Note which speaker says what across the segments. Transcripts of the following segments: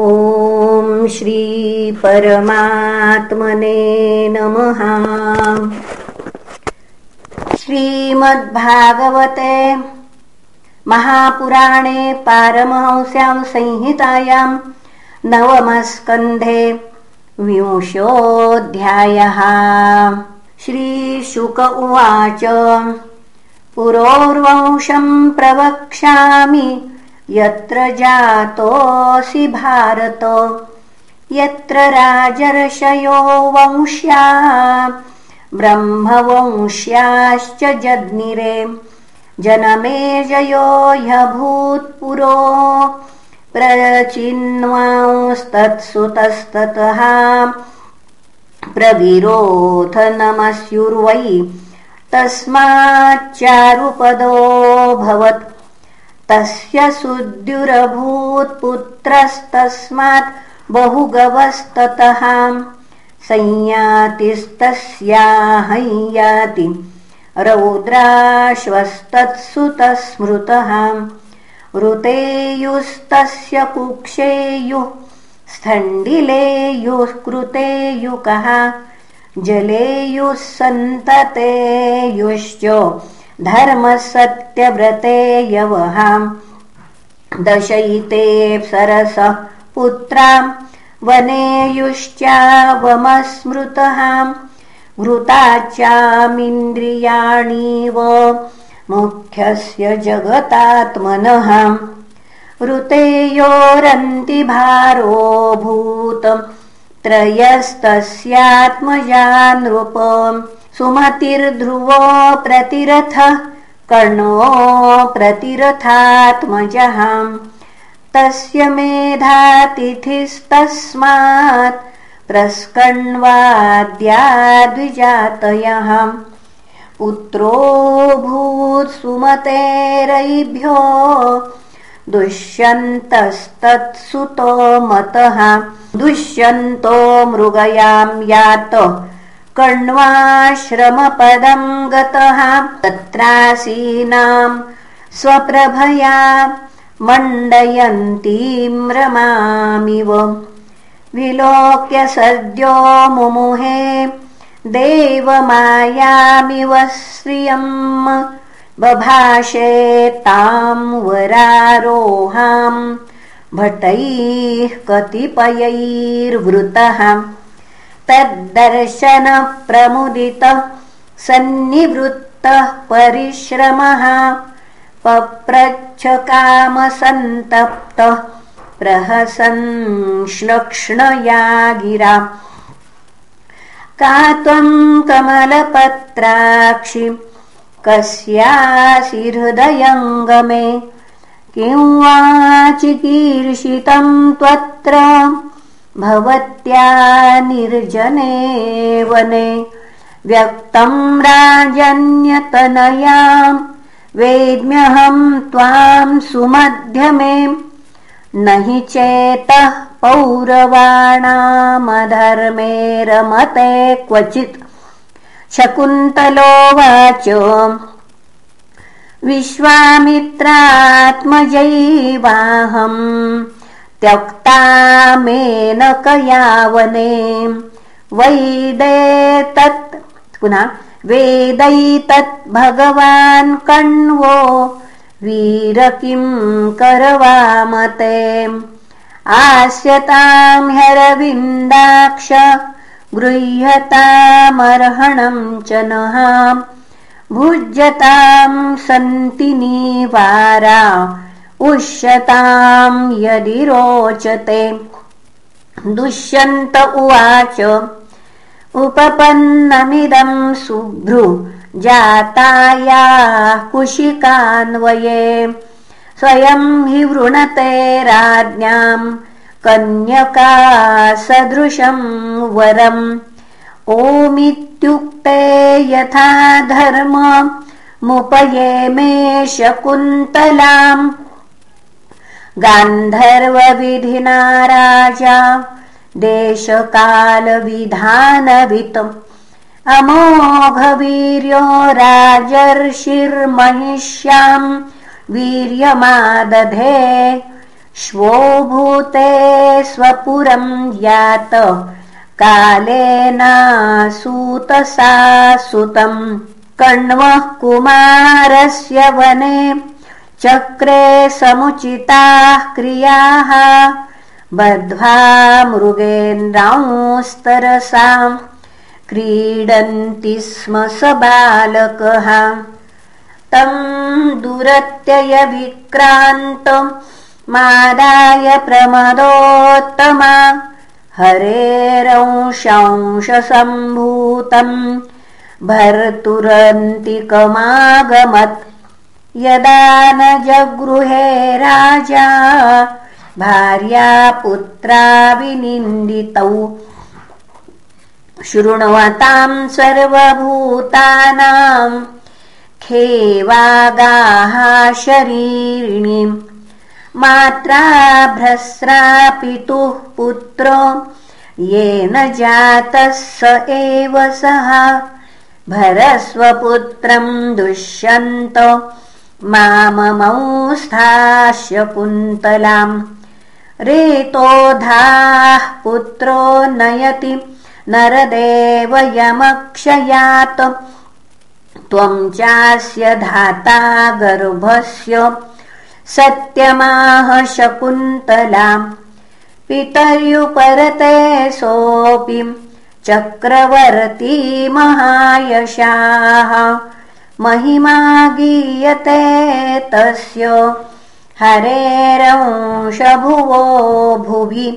Speaker 1: ॐ श्रीपरमात्मने नमः। श्रीमद्भागवते महापुराणे पारमहंस्यां संहितायां नवमस्कन्धे विंशोऽध्यायः। श्रीशुक उवाच। पुरोर्वंशं प्रवक्ष्यामि यत्र जातोऽसि भारत यत्र राजर्षयो वंश्या ब्रह्मवंश्याश्च जज्ञिरे जनमे जयो ह्यभूत्पुरो प्रचिन्वांस्तत्सुतस्ततः प्रविरोध नमस्युर्वै तस्माच्चारुपदोऽभवत् तस्य सुद्युरभूत्पुत्रस्तस्मात् बहुगवस्ततः संयातिस्तस्याहंयाति रौद्राश्वस्तत्सुतस्मृतः ऋतेयुस्तस्य कुक्षेयुः स्थण्डिलेयुः कृतेयुकः जलेयुः सन्ततेयुश्च धर्मसत्यव्रते यवहाम् दशयिते सरसः पुत्राम् वनेयुश्चावमस्मृतः घृताचामिन्द्रियाणीव मुख्यस्य जगतात्मनः। ऋतेयोरन्तिभारोऽभूत् त्रयस्तस्यात्मजा नृप सुमतिर्ध्रुवो प्रतिरथ कर्णो प्रतिरथात्मजः। तस्य मेधातिथिस्तस्मात् प्रस्कण्वाद्याद्विजातयः। पुत्रो सुमतेरैभ्यो दुष्यन्तस्तत्सुतो मतः। दुष्यन्तो मृगयां यात। कण्वाश्रमपदं गतः। तत्रासीनां स्वप्रभया मण्डयन्तीं रमामिव विलोक्य सद्यो मुमुहे। देवमायामिव श्रियम् बभाषे तां वरारोहाम् भटैः कतिपयैर्वृतः। तद्दर्शनप्रमुदितः सन्निवृत्तः परिश्रमः पप्रच्छकामसन्तप्तः प्रहसन् श्लक्ष्णया गिरा का त्वम् कमलपत्राक्षि कस्यासि हृदयङ्गमे किं वा चिकीर्षितम् त्वत्र? भवत्या निर्जने वने। व्यक्तम् राजन्यतनयाम् वेद्म्यहम् त्वाम् सुमध्यमे। न हि चेतः पौरवाणामधर्मे रमते क्वचित् शकुन्तलोवाच विश्वामित्रात्मजैवाहम् त्यक्ता मेनकयावने वैदेतत् पुनः वेदैतत् भगवान् कण्वो वीर किं करवामते। आस्यतां ह्यरविन्दाक्ष गृह्यतामर्हणम् च नः। भुज्यतां सन्ति निवारा उष्यतां यदि रोचते। दुष्यन्त उवाच उपपन्नमिदं शुभ्रु जाताया कुशिकान्वये। स्वयं हि वृणते राज्ञाम् कन्यका सदृशं वरम्। ओमित्युक्ते यथा धर्म मुपये मे शकुन्तलाम्। गान्धर्वविधिना राजा देशकालविधानवितम्। अमोघवीर्यो राजर्षिर्महिष्याम्। वीर्यमादधे श्वो भूते स्वपुरम् यात कालेनासूतसा सुतम् कण्वः कुमारस्य वने चक्रे समुचिताः क्रियाः। बद्ध्वा मृगेन्द्रांस्तरसाम् क्रीडन्ति स्म स बालकः। तम् दुरत्ययविक्रान्त मादाय प्रमदोत्तमा। हरेरंशांशसम्भूतम् भर्तुरन्तिकमागमत् यदा न जगृहे राजा भार्यापुत्रा विनिन्दितौ। शृण्वताम् सर्वभूतानाम् खेवागाः शरीरिणीम् मात्रा भ्रस्रा पितुः पुत्रो येन जातः स एव सः। भरस्वपुत्रम् दुष्यन्त माममौस्थास्य कुन्तलाम् रेतोधाः पुत्रो नयति नरदेव यमक्षयात्। त्वम् चास्य धाता गर्भस्य सत्यमाह शकुन्तलाम् पितर्युपरते सोऽपि चक्रवर्ती महायशाः। महिमा गीयते तस्य हरेरंशभुवो भुवि।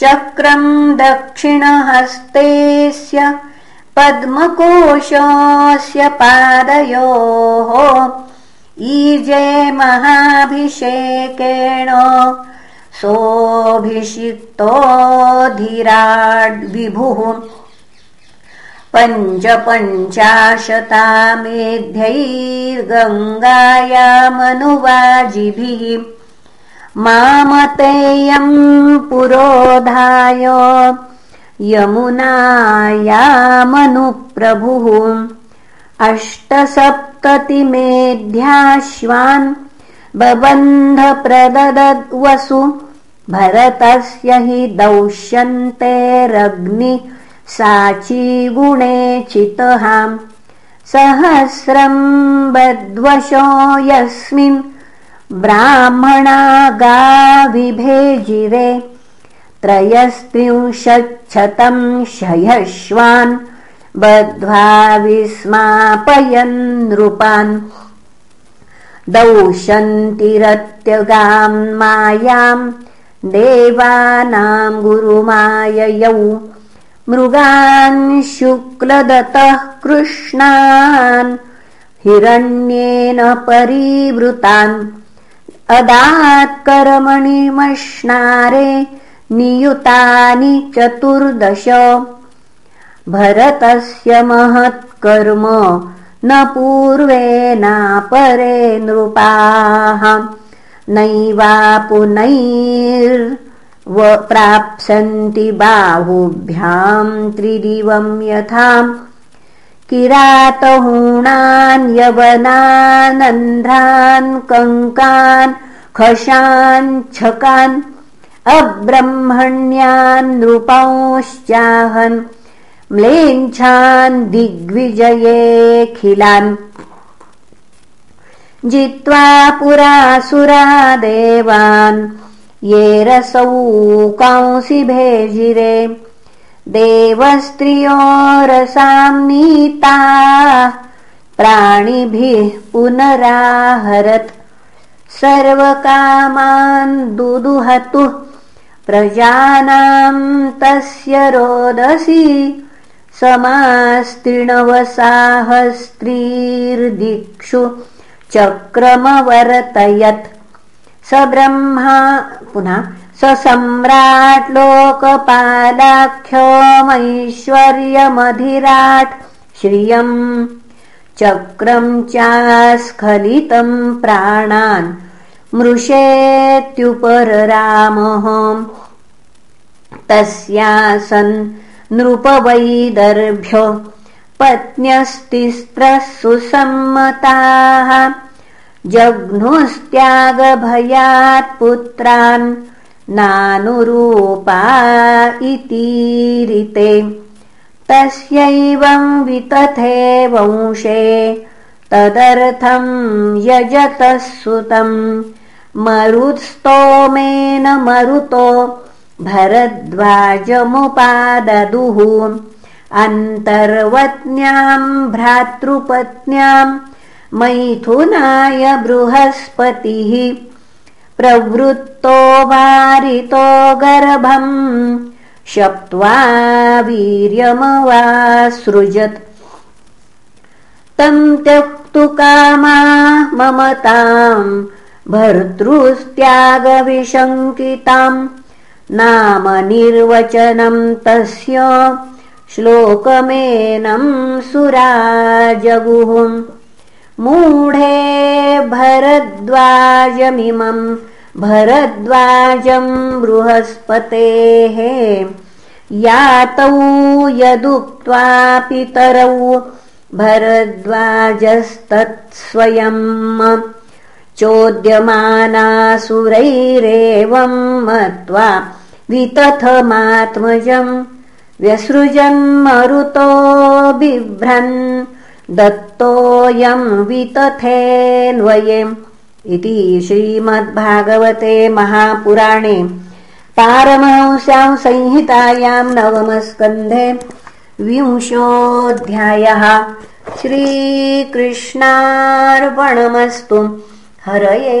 Speaker 1: चक्रम् दक्षिणहस्तेस्य पद्मकोशस्य पादयोः ईजे महाभिषेकेण सोऽभिषिक्तोऽधिराड्विभुः। पञ्चपञ्चाशतामेध्यैर्गङ्गायामनुवाजिभिः। मामतेयम् पुरोधाय यमुनायामनुप्रभुः अष्टसप्ततिमेध्याश्वान् बबन्धप्रददद्वसु भरतस्य हि दौष्यन्तेरग्नि साचीगुणे चितहाम् सहस्रम् बद्वशो यस्मिन् ब्राह्मणा गाविभेजिरे त्रयस्त्रिंशच्छतम् शयश्वान् बद्ध्वा विस्मापयन् नृपान् दौशन्तिरत्यगाम् मायाम् देवानाम् गुरुमाययौ मृगान् शुक्लदतः कृष्णान् हिरण्येन परीवृतान् अदात्कर्मणिमश्नारे नियुतानि चतुर्दश भरतस्य महत्कर्म न पूर्वेनापरे नृपाः। नैवापुनैर्व प्राप्स्यन्ति बाहुभ्याम् त्रिदिवम् यथा किरातहूणान् यवनानन्ध्रान् कङ्कान् खशान् छकान् अब्रह्मण्यान् नृपंश्चाहन् म्लेच्छान् दिग्विजयेऽखिलान्। जित्वा पुरासुरा देवान्। ये रसौ कांसि भेजिरे। देवस्त्रियो रसाम् नीताः। प्राणिभिः पुनराहरत्। सर्वकामान् दुदुहतुः। प्रजानाम् तस्य रोदसी समास्त्रिणवसाहस्त्रीर्दिक्षु चक्रमवर्तयत्। स ब्रह्मा पुनः सम्राट् लोकपालाख्योमैश्वर्यमधिराट् श्रियम् चक्रम् चास्खलितम् प्राणान् मृषेत्युपररामः। तस्यासन् नृपवैदर्भ्य पत्न्यस्तिस्त्रः सुसम्मताः जघ्नुस्त्यागभयात् पुत्रान् नानुरूपा इतीरिते तस्यैवं वितथे वंशे तदर्थं यजतः सुतम्। मरुत्स्तोमेन मरुतो भरद्वाजमुपाददुः। अन्तर्वत्न्याम् भ्रातृपत्न्याम् मैथुनाय बृहस्पतिः। प्रवृत्तो वारितो गर्भम् शप्त्वा वीर्यमवासृजत्। तम् त्यक्तु कामा ममताम् भर्तृस्त्यागविशङ्किताम् नाम निर्वचनम् तस्य श्लोकमेनम् सुराजगुः। मूढे भरद्वाजमिमम् भरद्वाजम् बृहस्पतेः। यातौ यदुक्त्वा पितरौ भरद्वाजस्तत्स्वयम्। चोद्यमानासुरैरेवम् मत्वा वितथमात्मजम् व्यसृजन्मरुतो बिभ्रन् दत्तोऽयम् वितथेऽन्वये इति श्रीमद्भागवते महापुराणे पारमहंस्याम् संहितायाम् नवमस्कन्धे विंशोऽध्यायः श्रीकृष्णार्पणमस्तु हरये